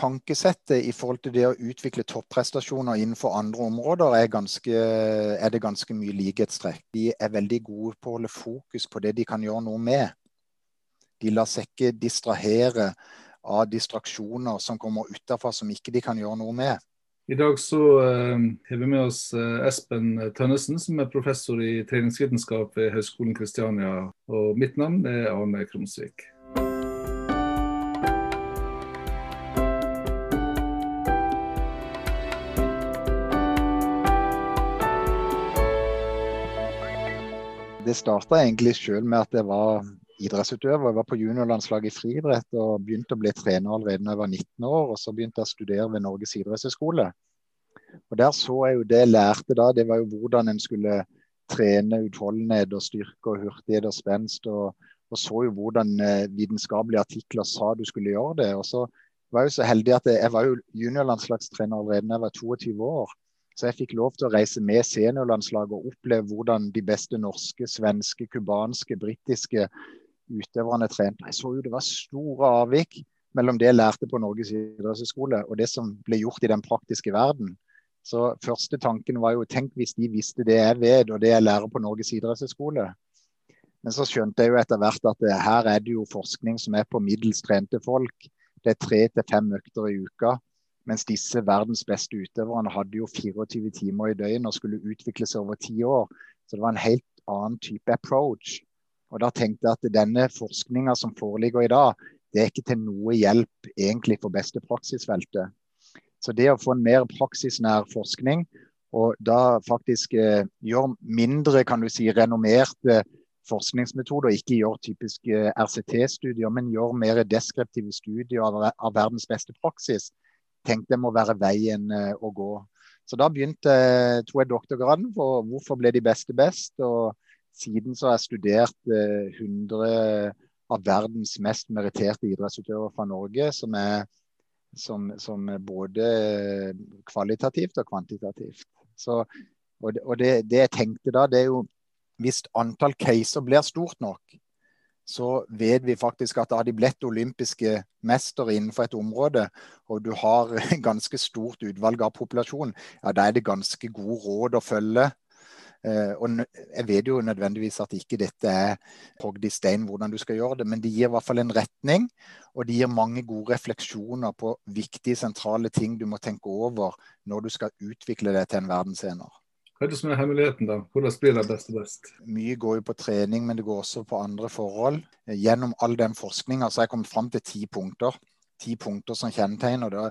tankesettet i forhold til det å utvikle topprestasjoner innenfor andre områder er, ganske, er det ganske mye likhetstrekk. De er veldig gode på å holde fokus på det de kan gjøre noe med. De lar seg ikke distrahere av distraksjoner som kommer utenfor som ikke de kan gjøre noe med. I dag så uh, har vi med oss uh, Espen Tønnesen, som er professor i treningsvitenskap ved Høgskolen Kristiania. Og mitt navn er Arne Krumsvik. Det starta egentlig sjøl med at jeg var idrettsutøver. Jeg var på juniorlandslaget i friidrett og begynte å bli trener allerede da jeg var 19 år. og Så begynte jeg å studere ved Norges idrettshøgskole. Og Der så jeg jo det jeg lærte da, det var jo hvordan en skulle trene utholdenhet og styrke og hurtighet og spenst. Og, og så jo hvordan eh, vitenskapelige artikler sa du skulle gjøre det. Og så var jeg jo så heldig at jeg, jeg var jo juniorlandslagstrener allerede da jeg var 22 år. Så jeg fikk lov til å reise med seniorlandslaget og oppleve hvordan de beste norske, svenske, cubanske, britiske utøverne trente. Jeg så jo det var store avvik mellom det jeg lærte på Norges idrettshøyskole og det som ble gjort i den praktiske verden. Så første tanken var jo tenk hvis de visste det jeg vet og det jeg lærer på Norges idrettshøyskole. Men så skjønte jeg jo etter hvert at det, her er det jo forskning som er på middels trente folk. Det er tre til fem økter i uka. Mens disse verdens beste utøverne hadde jo 24 timer i døgnet og skulle utvikle seg over ti år. Så det var en helt annen type approach. Og da tenkte jeg at denne forskninga som foreligger i dag, det er ikke til noe hjelp egentlig for beste praksisfeltet. Så det å få en mer praksisnær forskning, og da faktisk eh, gjøre mindre kan du si, renommerte forskningsmetoder, ikke gjøre typiske RCT-studier, men gjøre mer deskriptive studier av, av verdens beste praksis, tenkte jeg må være veien eh, å gå. Så da begynte tror tok jeg doktorgraden for hvorfor ble de beste best. og Siden så har jeg studert 100 eh, av verdens mest meritterte idrettsutøvere fra Norge, som er som, som både kvalitativt og kvantitativt. Så, og det, og det, det jeg tenkte da, det er jo hvis antall caser blir stort nok, så vet vi faktisk at har de blitt olympiske mestere innenfor et område, og du har ganske stort utvalg av populasjon, ja, da er det ganske god råd å følge. Eh, og jeg vet jo nødvendigvis at ikke dette er hogd i stein hvordan du skal gjøre det, men det gir i hvert fall en retning, og det gir mange gode refleksjoner på viktige, sentrale ting du må tenke over når du skal utvikle det til en verdensener. Hva er det som er hemmeligheten, da? Hvordan blir det beste best? Mye går jo på trening, men det går også på andre forhold. Gjennom all den forskninga har jeg kommet fram til ti punkter. Ti punkter som kjennetegner det.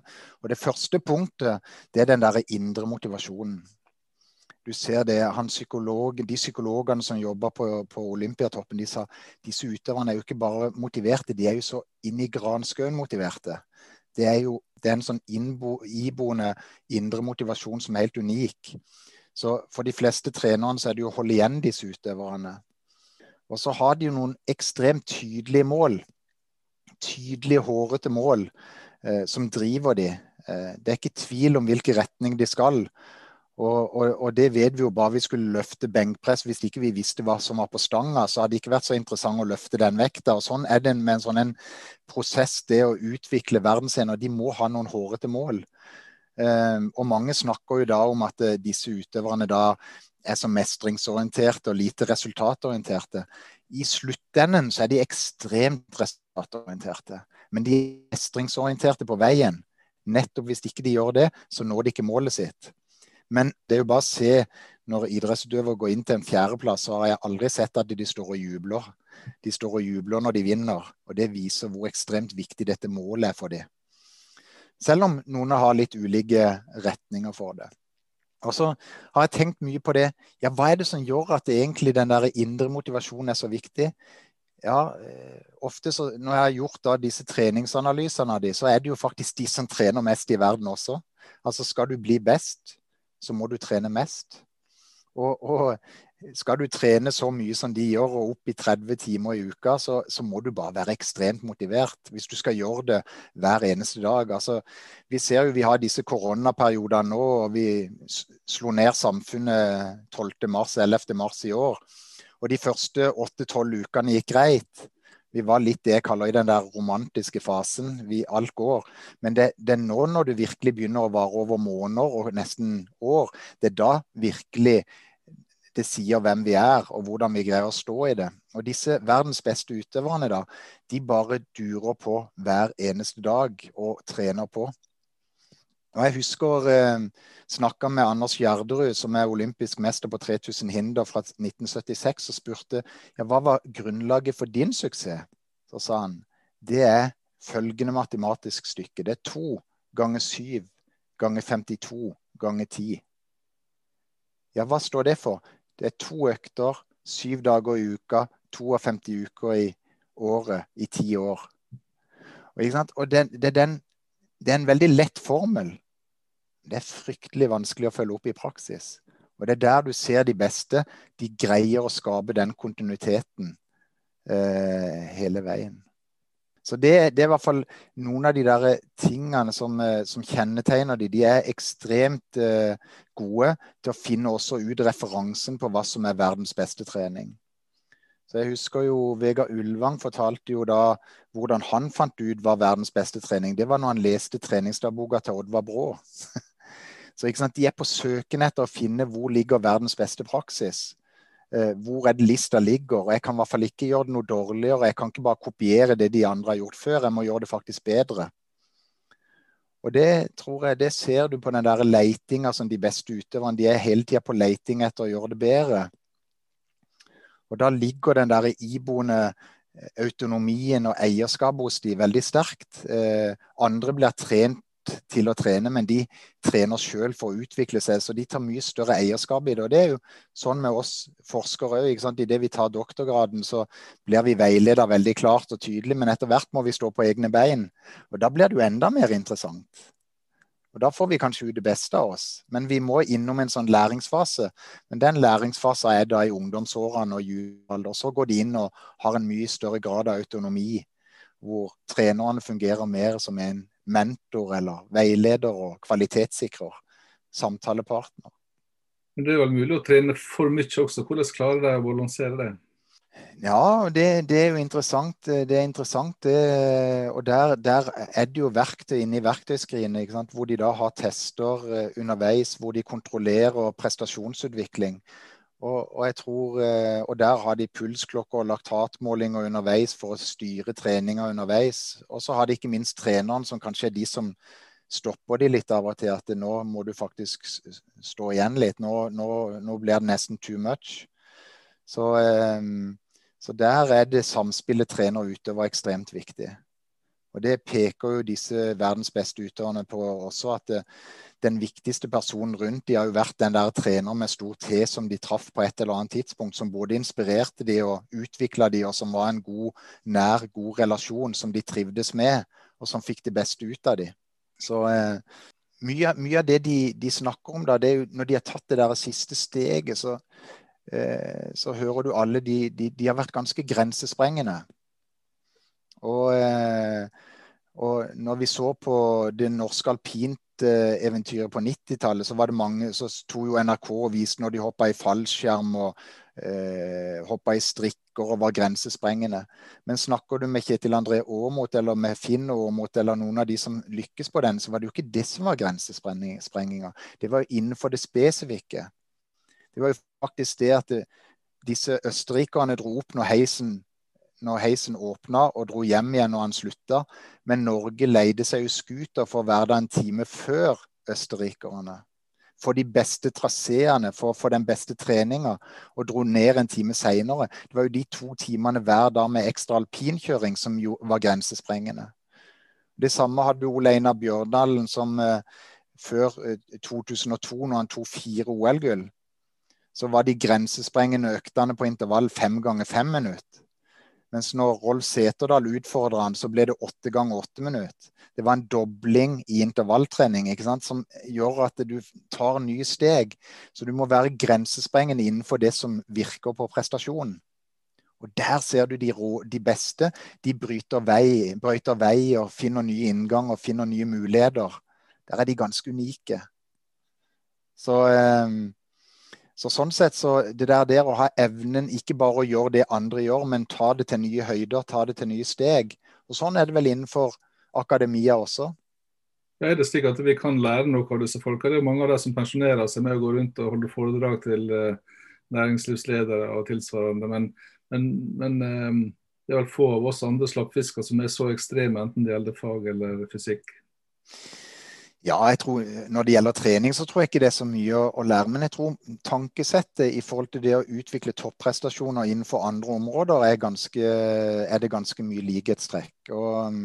Og det første punktet, det er den derre indre motivasjonen. Du ser det, psykolog, De psykologene som jobber på, på Olympiatoppen, de sa disse utøverne er jo ikke bare motiverte, de er jo så inn granskauen motiverte. Det er jo det er en sånn innbo, iboende indre motivasjon som er helt unik. Så for de fleste trenerne så er det jo å holde igjen disse utøverne. Og så har de jo noen ekstremt tydelige mål. Tydelige, hårete mål eh, som driver de. Eh, det er ikke tvil om hvilken retning de skal. Og, og, og, det vet vi jo bare vi skulle løfte benkpress. Hvis ikke vi visste hva som var på stanga, så hadde det ikke vært så interessant å løfte den vekta. Og sånn er det med en sånn en prosess, det å utvikle verdensscener. De må ha noen hårete mål. Ehm, og mange snakker jo da om at eh, disse utøverne da er så mestringsorienterte og lite resultatorienterte. I sluttenden så er de ekstremt resultatorienterte. Men de er mestringsorienterte på veien. Nettopp hvis ikke de gjør det, så når de ikke målet sitt. Men det er jo bare å se når idrettsutøvere går inn til en fjerdeplass, så har jeg aldri sett at de står og jubler. De står og jubler når de vinner. Og det viser hvor ekstremt viktig dette målet er for dem. Selv om noen har litt ulike retninger for det. Og så har jeg tenkt mye på det. Ja, hva er det som gjør at egentlig den der indre motivasjonen er så viktig? Ja, eh, ofte så, Når jeg har gjort da disse treningsanalysene av de, så er det jo faktisk de som trener mest i verden også. Altså skal du bli best, så må du trene mest. Og, og skal du trene så mye som de gjør, og opp i 30 timer i uka, så, så, må du bare være ekstremt motivert. Hvis du skal gjøre det hver eneste dag. Altså, vi ser jo vi har disse koronaperiodene nå, og vi slo ned samfunnet 12. mars, 11. mars i år. Og de første 8-12 ukene gikk greit. Vi var litt det jeg kaller i den der romantiske fasen. Vi alt går. Men det, det er nå når det virkelig begynner å vare over måneder og nesten år, det er da virkelig det sier hvem vi er og hvordan vi greier å stå i det. Og disse verdens beste utøverne, da, de bare durer på hver eneste dag og trener på. Og Jeg husker eh, snakka med Anders Gjerderud, som er olympisk mester på 3000 hinder fra 1976, og spurte ja, hva var grunnlaget for din suksess. Så sa han det er følgende matematisk stykke. Det er to ganger syv ganger 52 ganger ti. Ja, hva står det for? Det er to økter, syv dager i uka, 52 uker i året i ti år. Og, og det, det, den, det, er en veldig lett formel. Det er fryktelig vanskelig å følge opp i praksis. Og det er der du ser de beste. De greier å skape den kontinuiteten eh, hele veien. Så det, det, er i hvert fall noen av de der tingene som, eh, som kjennetegner de. De er ekstremt uh, gode til å finne også ut referansen på hva som er verdens beste trening. Så jeg husker jo Vegard Ulvang fortalte jo da hvordan han fant ut hva verdens beste trening. Det var når han leste treningsdagboka til Oddvar Brå. Så De er på søken etter å finne hvor ligger verdens beste praksis eh, hvor er det lista ligger. og Jeg kan i hvert fall ikke gjøre det noe dårligere. Jeg kan ikke bare kopiere det de andre har gjort før. Jeg må gjøre det faktisk bedre. Og det tror jeg, det ser du på den der leitinga som de beste utøverne. De er hele tida på leiting etter å gjøre det bedre. Og da ligger den der iboende eh, autonomien og eierskapet hos de veldig sterkt. Eh, andre blir trent til å trene, men de trener sjøl for å utvikle seg. Så de tar mye større eierskap i det. Og det er jo sånn med oss forskere òg. Idet vi tar doktorgraden, så blir vi veileda veldig klart og tydelig, men etter hvert må vi stå på egne bein. Og da blir det jo enda mer interessant. Og Da får vi kanskje ut det beste av oss, men vi må innom en sånn læringsfase. Men den læringsfasen er da i ungdomsårene og julealder. Så går de inn og har en mye større grad av autonomi, hvor trenerne fungerer mer som en mentor eller veileder og kvalitetssikrer. Samtalepartner. Men Det er vel mulig å trene for mye også. Hvordan klarer de å balansere det? Ja, det, det, er jo interessant. Det er interessant det, og der, der, er det jo verktøy inne i verktøyskrinet, hvor de da har tester eh, underveis, hvor de kontrollerer prestasjonsutvikling. Og, og, jeg tror, eh, og der har de pulsklokker og laktatmålinger underveis for å styre treninga underveis. Og så har de ikke minst treneren, som kanskje er de som stopper de litt av og til. At nå må du faktisk stå igjen litt. Nå, nå, nå blir det nesten too much. Så, um, så der er det samspillet trener og utøver ekstremt viktig. Og det peker jo disse verdens beste utøverne på også, at det, den viktigste personen rundt de har jo vært den der trener med stor T som de traff på et eller annet tidspunkt, som både inspirerte de og utvikla de, og som var en god, nær, god relasjon som de trivdes med, og som fikk det beste ut av de. Så eh, mye, mye, av det de, de, snakker om, da, det er jo når de har tatt det der siste steget, så, eh, så hører du alle de, de, de, har vært ganske grensesprengende. Og, eh, og når vi så på det norske alpinteventyret på 90-tallet, så var det mange så tog jo NRK og viste når de hoppa i fallskjerm og eh, hoppa i strikker og var grensesprengende. Men snakker du med Kjetil André Aamodt eller med Finn Aamodt eller noen av de som lykkes på den, så var det jo ikke det som var grensesprenginga. Det var jo innenfor det spesifikke. Det var jo faktisk det at det, disse østerrikerne dro opp når heisen når heisen åpna og dro hjem igjen når han slutta. Men Norge leide seg jo scooter for å være der en time før østerrikerne. For de beste traseene, for, for den beste treninga, og dro ned en time seinere. Det var jo de to timene hver dag med ekstra alpinkjøring som jo var grensesprengende. Det samme hadde Ole Einar Bjørdalen som eh, før eh, 2002, når han tok fire OL-gull. Så var de grensesprengende øktene på intervall fem ganger fem minutter. Mens når Rolf Seterdal utfordra han, så ble det åtte ganger åtte minutter. Det var en dobling i intervalltrening som gjør at du tar nye steg. Så du må være grensesprengende innenfor det som virker på prestasjonen. Og Der ser du de, rå, de beste. De bryter vei, bryter vei og finner nye innganger finner nye muligheter. Der er de ganske unike. Så, eh, Så sånn sett så det der, der å ha evnen ikke bare å gjøre det andre gjør, men ta det til nye høyder, ta det til nye steg. Og Sånn er det vel innenfor akademia også. Er det slik at vi kan lære noe av disse folka? Det er jo mange av de som pensjonerer seg med å gå rundt og holde foredrag til uh, næringslivsledere og tilsvarende. Men, men, men um, det er vel få av oss andre slappfisker som er så ekstreme, enten det gjelder fag eller fysikk. Ja, jeg tror Når det gjelder trening, så tror jeg ikke det er så mye å lære. Men jeg tror tankesettet i forhold til det å utvikle topprestasjoner innenfor andre områder, er, ganske, er det ganske mye likhetstrekk. Og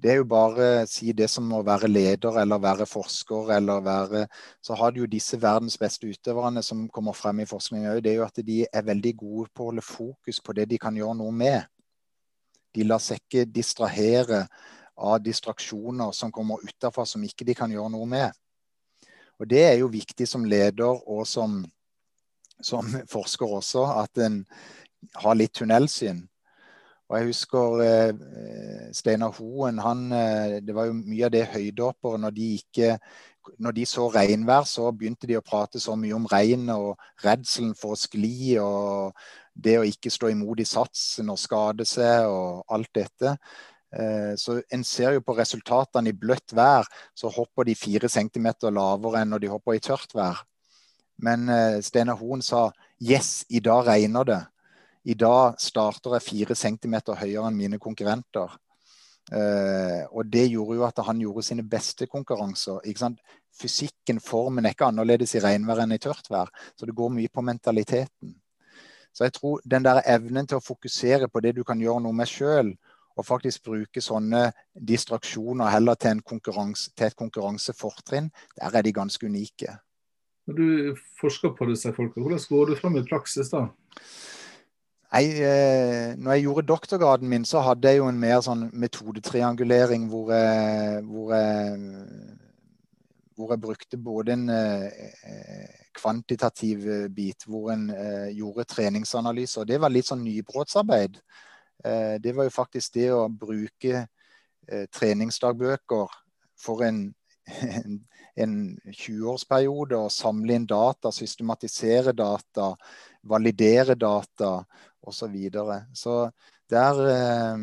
det er jo bare å si det som å være leder eller være forsker eller være Så har du jo disse verdens beste utøverne som kommer frem i forskning òg. Det er jo at de er veldig gode på å holde fokus på det de kan gjøre noe med. De lar seg ikke distrahere av distraksjoner som kommer utenfra som ikke de kan gjøre noe med. Og Det er jo viktig som leder og som, som forsker også, at en har litt tunnelsyn. Og jeg husker eh, Steinar Hoen, han, eh, det var jo mye av det høydehoppere når de når de så regnvær, så begynte de å prate så mye om regn og redselen for å skli og det å ikke stå imot i satsen og skade seg og alt dette. Eh, så En ser jo på resultatene i bløtt vær, så hopper de fire centimeter lavere enn når de hopper i tørt vær. Men eh, Steinar Hoen sa yes, i dag regner det. I dag starter jeg fire centimeter høyere enn mine konkurrenter. Uh, og det gjorde jo at han gjorde sine beste konkurranser. Fysikken, formen, er ikke annerledes i regnvær enn i tørt vær. Så det går mye på mentaliteten. Så jeg tror den der evnen til å fokusere på det du kan gjøre noe med sjøl, og faktisk bruke sånne distraksjoner heller til, konkurranse, til et konkurransefortrinn, der er de ganske unike. Når du forsker på disse folka, hvordan går du fram i praksis da? Nei, eh, når jeg gjorde doktorgraden min, så hadde jeg jo en mer sånn metodetriangulering hvor jeg, hvor jeg, hvor jeg brukte både en eh, kvantitativ bit, hvor en eh, gjorde treningsanalyser. Det var litt sånn nybrottsarbeid. Eh, det var jo faktisk det å bruke eh, treningsdagbøker for en, en 20-årsperiode og samle inn data, systematisere data, validere data osv. Så, videre. så der eh,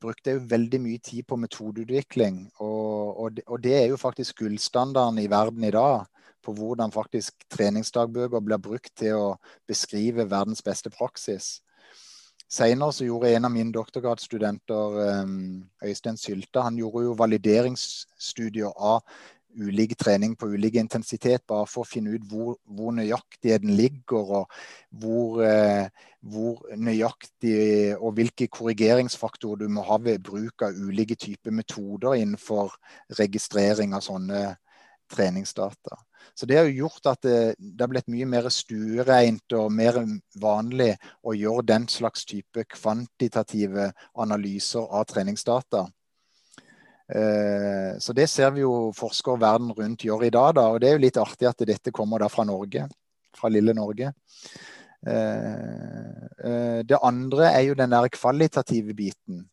brukte jeg jo veldig mye tid på metodeutvikling. Og, og, og, det er jo faktisk gullstandarden i verden i dag. På hvordan faktisk treningsdagbøker blir brukt til å beskrive verdens beste praksis. Senere så gjorde en av mine doktorgradsstudenter, eh, Øystein Sylte, han gjorde jo valideringsstudier av ulik trening på ulik intensitet, bare for å finne ut hvor, hvor den ligger, og hvor, eh, hvor, nøyaktig og hvilke korrigeringsfaktorer du må ha ved bruk av ulike typer metoder innenfor registrering av sånne treningsdata. Så Det har jo gjort at det, det har blitt mye mer stuereint og mer vanlig å gjøre den slags type kvantitative analyser av treningsdata. Eh, så det ser vi jo forskere verden rundt gjør i dag. Da, og Det er jo litt artig at dette kommer da fra Norge. Fra lille Norge. Eh, eh, det andre er jo den der kvalitative biten.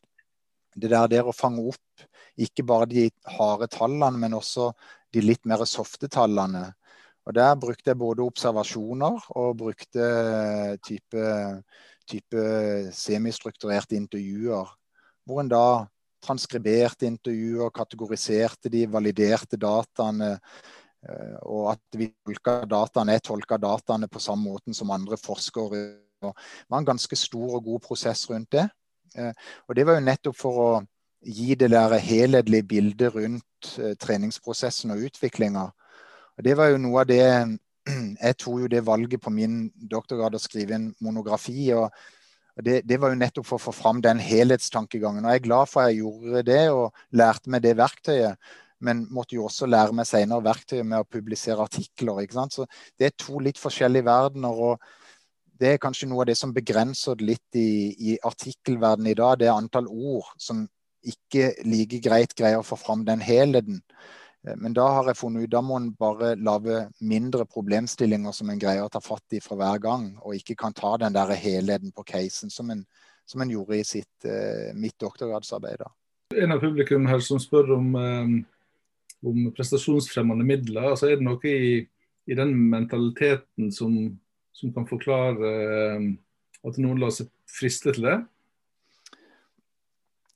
Det der, der å fange opp ikke bare de harde tallene, men også de litt mer softe tallene. Og Der brukte jeg både observasjoner og brukte type, type semistrukturerte intervjuer. Hvor en da transkriberte intervjuer, kategoriserte de, validerte dataene. Eh, og at vi tolka dataene, jeg tolka dataene på samme måten som andre forskere. Det var en ganske stor og god prosess rundt det. Eh, og det var jo nettopp for å gi det der helhetlige bildet rundt eh, treningsprosessen og utviklinga. Det var jo noe av det Jeg tok jo det valget på min doktorgrad å skrive en monografi. og det, det, var jo nettopp for å få fram den helhetstankegangen. og Jeg er glad for at jeg gjorde det og lærte meg det verktøyet. Men måtte jo også lære meg senere verktøyet med å publisere artikler. ikke sant? Så Det er to litt forskjellige verdener. og Det er kanskje noe av det som begrenser det litt i, i artikkelverdenen i dag. Det er antall ord som ikke like greit greier å få fram den helheten. Eh, men da har jeg funnet ut da må en bare lage mindre problemstillinger som en greier å ta fatt i fra hver gang, og ikke kan ta den der helheten på casen som en, som en gjorde i sitt, uh, mitt doktorgradsarbeid. Da. En av publikum her som spør om, um, om prestasjonsfremmende midler. altså Er det noe i, i den mentaliteten som, som kan forklare eh, at noen lar seg friste til det?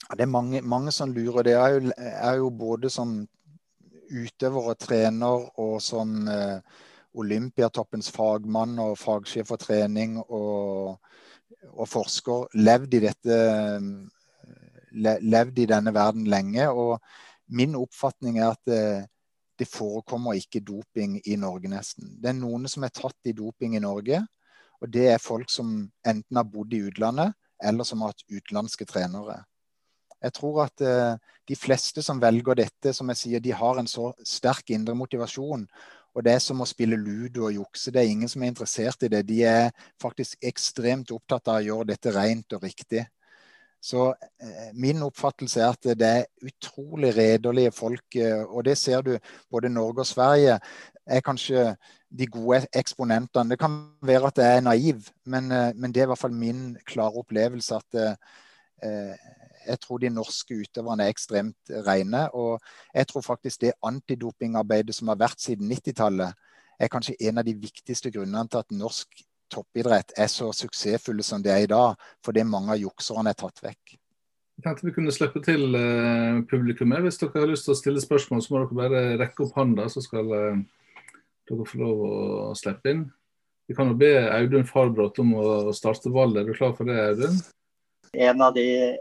Ja, det er mange, mange, som lurer. Det er jo, er jo både som utøver og trener og som eh, Olympiatoppens fagmann og fagsjef for trening og, og forsker levd i dette levd i denne verden lenge. og Min oppfatning er at det, det forekommer ikke doping i Norge, nesten. Det er noen som er tatt i doping i Norge. Og det er folk som enten har bodd i utlandet, eller som har hatt utenlandske trenere. Jeg tror at uh, de fleste som velger dette, som jeg sier, de har en så sterk indre motivasjon. Og det er som å spille ludo og jukse. Det er ingen som er interessert i det. De er faktisk ekstremt opptatt av å gjøre dette rent og riktig. Så eh, min oppfattelse er at det er utrolig redelige folk. Eh, og det ser du både Norge og Sverige er kanskje de gode eksponentene. Det kan være at jeg er naiv, men, eh, men det er i hvert fall min klare opplevelse at eh, jeg tror de norske utøverne er ekstremt rene. Og jeg tror faktisk det antidopingarbeidet som har vært siden 90-tallet, er kanskje en av de viktigste grunnene til at norsk toppidrett er så suksessfulle som de er i dag, fordi mange av jukserne er tatt vekk. Jeg tenkte vi kunne slippe til uh, publikummet. Hvis dere har lyst til å stille spørsmål, så må dere bare rekke opp hånda, så skal uh, dere få lov å slippe inn. Vi kan jo be Audun Farbrot om å starte valget. Er du klar for det, Audun? En av de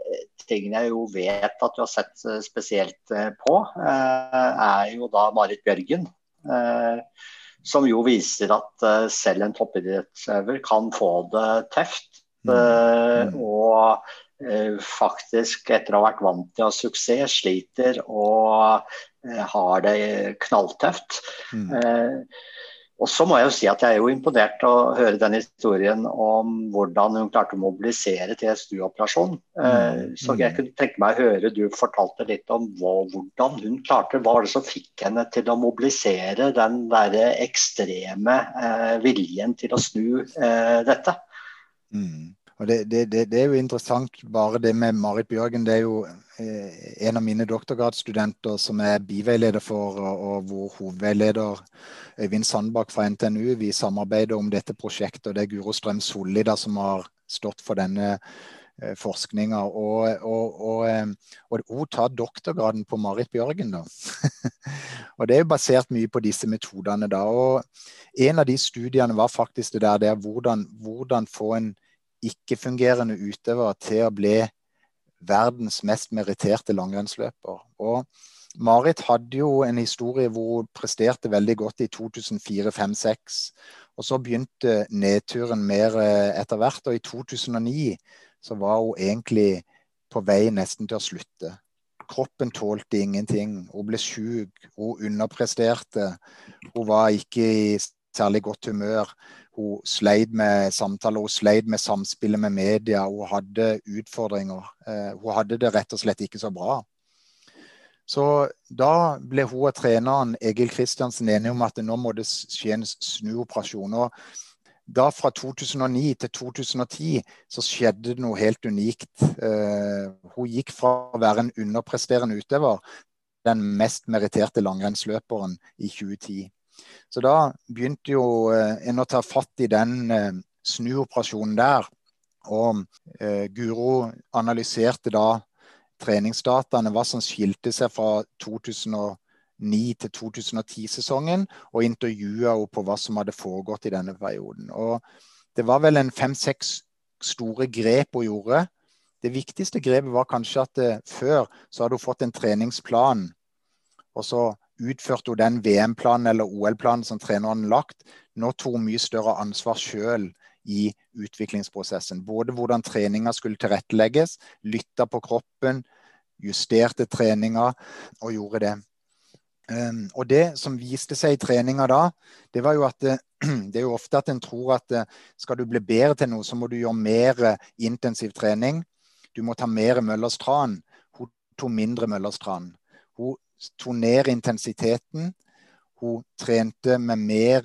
tingene jeg jo vet at du har sett eh, spesielt på, er jo da Marit Bjørgen som jo viser at selv en toppidrettsøver kan få det tøft. Uh, og uh, faktisk, etter å ha vært vant til å ha suksess, sliter og har det knalltøft. Mm. Og så må jeg jo si at jeg er jo imponert å høre den historien om hvordan hun klarte å mobilisere til SDU-operasjon. Mm. Eh, så jeg kunne tenke meg å høre du fortalte litt om hvordan hun klarte Hva var det som fikk henne til å mobilisere den der ekstreme eh, viljen til å snu eh, dette? Mm. Og det, det, det, det, er jo interessant, bare det med Marit Bjørgen. Det er jo eh, en av mine doktorgradsstudenter som er biveileder for, og, og hvor hovedveileder Øyvind Sandbakk fra NTNU. Vi samarbeider om dette prosjektet, og det er Guro Strøm Solli som har stått for denne eh, forskninga. Og, og, og, eh, hun tar doktorgraden på Marit Bjørgen, da. og det er jo basert mye på disse metodene, da. Og en av de studiene var faktisk det der, det er hvordan, hvordan få en ikke-fungerende utøvere til å bli verdens mest meritterte langrennsløper. Og Marit hadde jo en historie hvor hun presterte veldig godt i 2004-2005-2006. Og så begynte nedturen mer eh, etter hvert, og i 2009 så var hun egentlig på vei nesten til å slutte. Kroppen tålte ingenting. Hun ble syk, hun underpresterte. Hun var ikke i særlig godt humør. Hun sleit med samtaler, hun sleit med samspillet med media. Hun hadde utfordringer. Eh, hun hadde det rett og slett ikke så bra. Så da ble hun og treneren Egil Kristiansen enige om at nå må det skje en snuoperasjon. Og da fra 2009 til 2010 så skjedde det noe helt unikt. Eh, hun gikk fra å være en underpresterende utøver den mest meritterte langrennsløperen i 2010. Så da begynte jo eh, en å ta fatt i den eh, snuoperasjonen der. Og eh, Guro analyserte da treningsdataene, hva som skilte seg fra 2009 til 2010-sesongen, og intervjua henne på hva som hadde foregått i denne perioden. Og det var vel en fem-seks store grep hun gjorde. Det viktigste grepet var kanskje at før så hadde hun fått en treningsplan. Og så utførte hun den VM-planen eller OL-planen som treneren lagt. Nå tok hun mye større ansvar sjøl i utviklingsprosessen. Både hvordan treninga skulle tilrettelegges, lytta på kroppen, justerte treninga og gjorde det. Um, og det som viste seg i treninga da, det var jo at det, det er jo ofte at en tror at skal du bli bedre til noe, så må du gjøre mer intensiv trening. Du må ta mer Møllers tran. Hun tok mindre Møllers tran. Ned intensiteten. Hun trente med mer,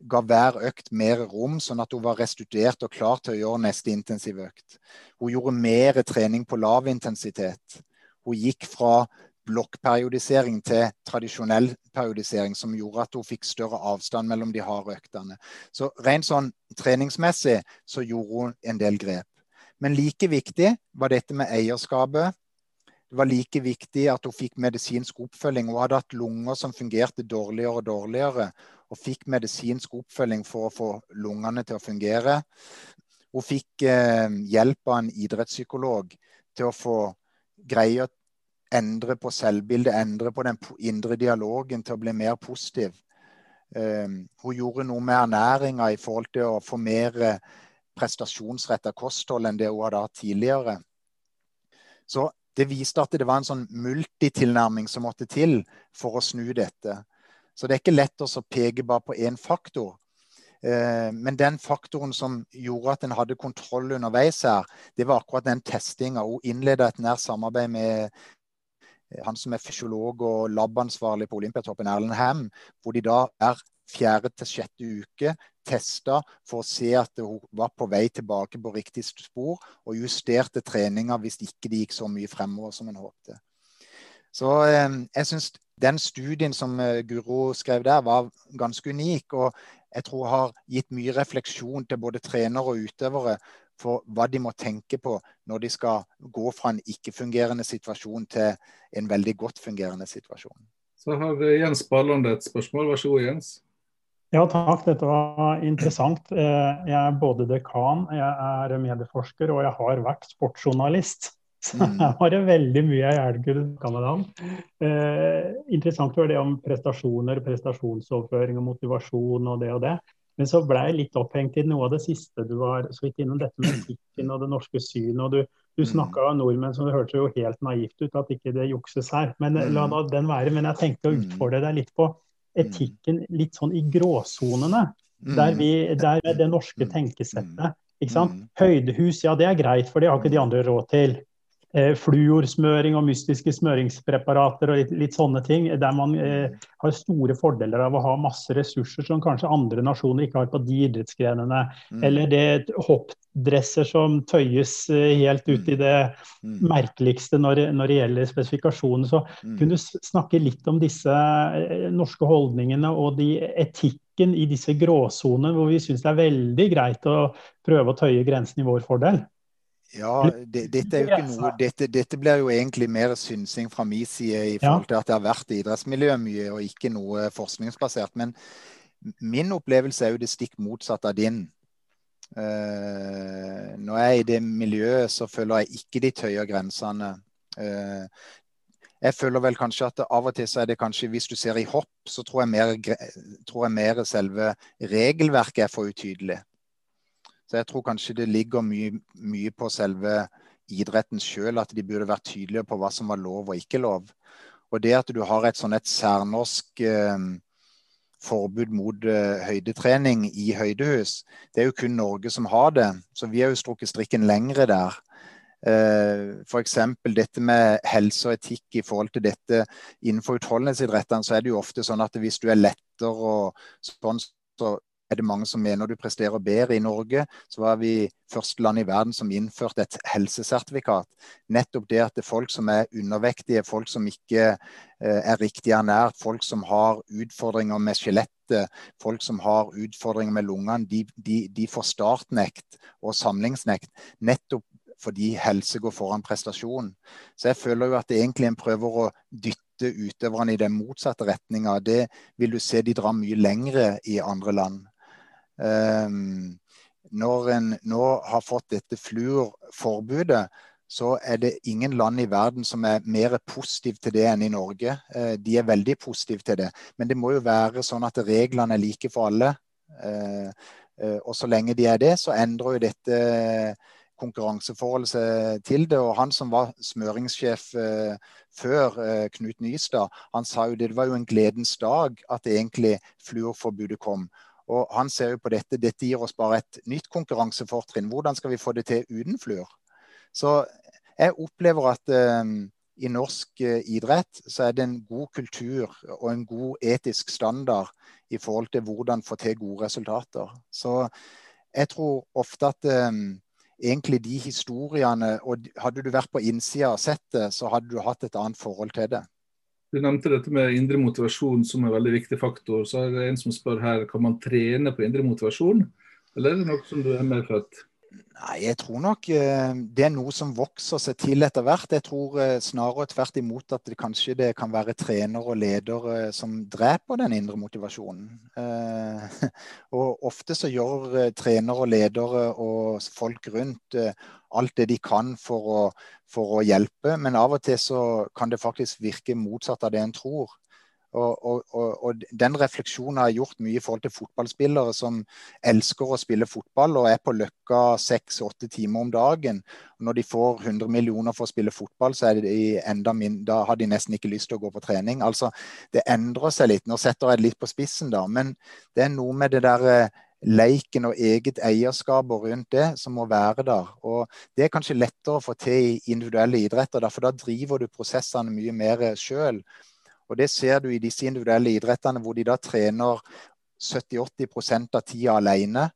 ga hver økt mer rom, sånn at hun var restituert og klar til å gjøre neste intensive økt. Hun gjorde mer trening på lav intensitet. Hun gikk fra blokkperiodisering til tradisjonell periodisering, som gjorde at hun fikk større avstand mellom de harde øktene. Så rent sånn treningsmessig så gjorde hun en del grep. Men like viktig var dette med eierskapet. Det var like viktig at hun fikk medisinsk oppfølging. Hun hadde hatt lunger som fungerte dårligere og dårligere, og fikk medisinsk oppfølging for å få lungene til å fungere. Hun fikk eh, hjelp av en idrettspsykolog til å få greie å endre på selvbildet, endre på den indre dialogen til å bli mer positiv. Eh, hun gjorde noe med ernæringa i forhold til å få mer eh, prestasjonsretta kosthold enn det hun hadde hatt tidligere. Så det viste at det var en sånn multitilnærming som måtte til for å snu dette. Så det er ikke lett å peke bare på én faktor. Eh, men den faktoren som gjorde at en hadde kontroll underveis her, det var akkurat den testinga. Hun innleda et nært samarbeid med Eh, han som er fysiolog og labansvarlig på Olympiatoppen, Erlend Ham, hvor de da er fjerde til sjette uke testa for å se at hun var på vei tilbake på riktig spor, og justerte treninga hvis ikke det gikk så mye fremover som en håpte. Så eh, jeg syns den studien som eh, Guro skrev der, var ganske unik. Og jeg tror har gitt mye refleksjon til både trenere og utøvere for hva de må tenke på når de skal gå fra en ikke-fungerende situasjon til en veldig godt fungerende situasjon. Så har Jens Balland et spørsmål. Vær så god, Jens. Ja, takk. Dette var interessant. Eh, jeg er både dekan, jeg er medieforsker og jeg har vært sportsjournalist. Så jeg her var det veldig mye jeg gjerne kunne med deg om. Eh, interessant var det om prestasjoner, prestasjonsoverføring og motivasjon og det og det. Men så ble jeg litt opphengt i noe av det siste du var så vidt innom, dette med musikken og det norske synet. og Du, du mm. snakka av nordmenn som det hørtes jo helt naivt ut at ikke det jukses her. Men mm. la nå den være. Men jeg tenkte å mm. utfordre deg litt på etikken litt sånn i gråsonene. Der, vi, der er det norske tenkesettet. ikke sant? Høydehus, ja det er greit, for det har ikke de andre råd til eh, fluorsmøring og mystiske smøringspreparater og litt, litt sånne ting. Der man eh, har store fordeler av å ha masse ressurser som kanskje andre nasjoner ikke har på de idrettsgrenene. Mm. Eller det hoppdresser som tøyes eh, helt ut i det mm. merkeligste når, når, det gjelder spesifikasjoner. Så mm. kunne du snakke litt om disse eh, norske holdningene og de etikken i disse gråsonene, hvor vi syns det er veldig greit å prøve å tøye grensen i vår fordel? Ja, det, dette, ikke noe, dette, dette, blir jo egentlig mer synsing fra min side i forhold til at det har vært i idrettsmiljøet mye, og ikke noe forskningsbasert. Men min opplevelse er jo det stikk motsatte av din. Uh, når jeg er i det miljøet, så føler jeg ikke de tøyer grensene. Uh, jeg føler vel kanskje at av og til så er det kanskje, hvis du ser i hopp, så tror jeg mer, tror jeg mer selve regelverket er for utydelig. Så jeg tror kanskje det ligger mye, mye på selve idretten sjøl, at de burde vært tydelige på hva som var lov og ikke lov. Og det at du har et sånn et særnorsk eh, forbud mot eh, høydetrening i høydehus, det er jo kun Norge som har det. Så vi har jo strukket strikken lengre der. Eh, F.eks. dette med helse og etikk i forhold til dette innenfor utholdenhetsidrettene, så er det jo ofte sånn at hvis du er lettere og sånn, så er det mange som mener du presterer bedre. I Norge så var vi første land i verden som innførte et helsesertifikat. Nettopp det at det er folk som er undervektige, folk som ikke eh, er riktig ernært, folk som har utfordringer med skjelettet, folk som har utfordringer med lungene, de, de, de får startnekt og samlingsnekt. Nettopp fordi helse går foran prestasjon. Så jeg føler jo at det egentlig en prøver å dytte utøverne i den motsatte retninga. Det vil du se de drar mye lengre i andre land. Ehm, når en nå har fått dette fluorforbudet, så er det ingen land i verden som er mer positiv til det enn i Norge. Eh, de er veldig positive til det. Men det må jo være sånn at reglene er like for alle. Eh, eh, og så lenge de er det, så endrer jo dette konkurranseforholdet til det. Og han som var smøringssjef før, Knut Nystad, han sa jo det, det var jo en gledens dag at egentlig fluorforbudet kom. Og han ser jo på dette, dette gir oss bare et nytt konkurransefortrinn. Hvordan skal vi få det til uten fluor? Så jeg opplever at eh, i norsk uh, idrett så er det en god kultur og en god etisk standard i forhold til hvordan få til gode resultater. Så jeg tror ofte at eh, egentlig de historiene og Hadde du vært på innsida og sett det, så hadde du hatt et annet forhold til det. Du nevnte dette med indre motivasjon som en veldig viktig faktor. Så er det en som spør her, kan man trene på indre motivasjon, eller er det noe som du er medfødt? Nei, jeg tror nok eh, det er noe som vokser seg til etter hvert. Jeg tror eh, snarere tvert imot at det kanskje det kan være trenere og ledere som dreper den indre motivasjonen. Eh, og ofte så gjør trenere og ledere og folk rundt alt det de kan for å, for å hjelpe, men av og til så kan det faktisk virke motsatt av det en tror. Og, og, og, Den refleksjonen har jeg gjort mye i forhold til fotballspillere som elsker å spille fotball og er på løkka seks-åtte timer om dagen. Og når de får 100 millioner for å spille fotball, så min, har de nesten ikke lyst til å gå på trening. Altså, Det endrer seg litt. Nå setter jeg det litt på spissen, da. Men det er noe med det der eh, leiken og eget eierskap rundt det som må være der. Og Det er kanskje lettere å få til i individuelle idretter, for da driver du prosessene mye mer sjøl. Og Det ser du i disse individuelle idrettene hvor de da trener 70-80 av tida alene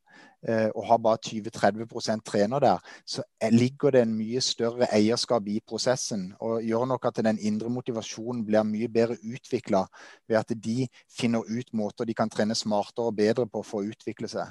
eh, og har bare 20-30% trener der, så ligger det en mye større eierskap i prosessen. Og gjør nok at den indre motivasjonen blir mye bedre utvikla ved at de finner ut måter de kan trene smartere og bedre på for å utvikle seg.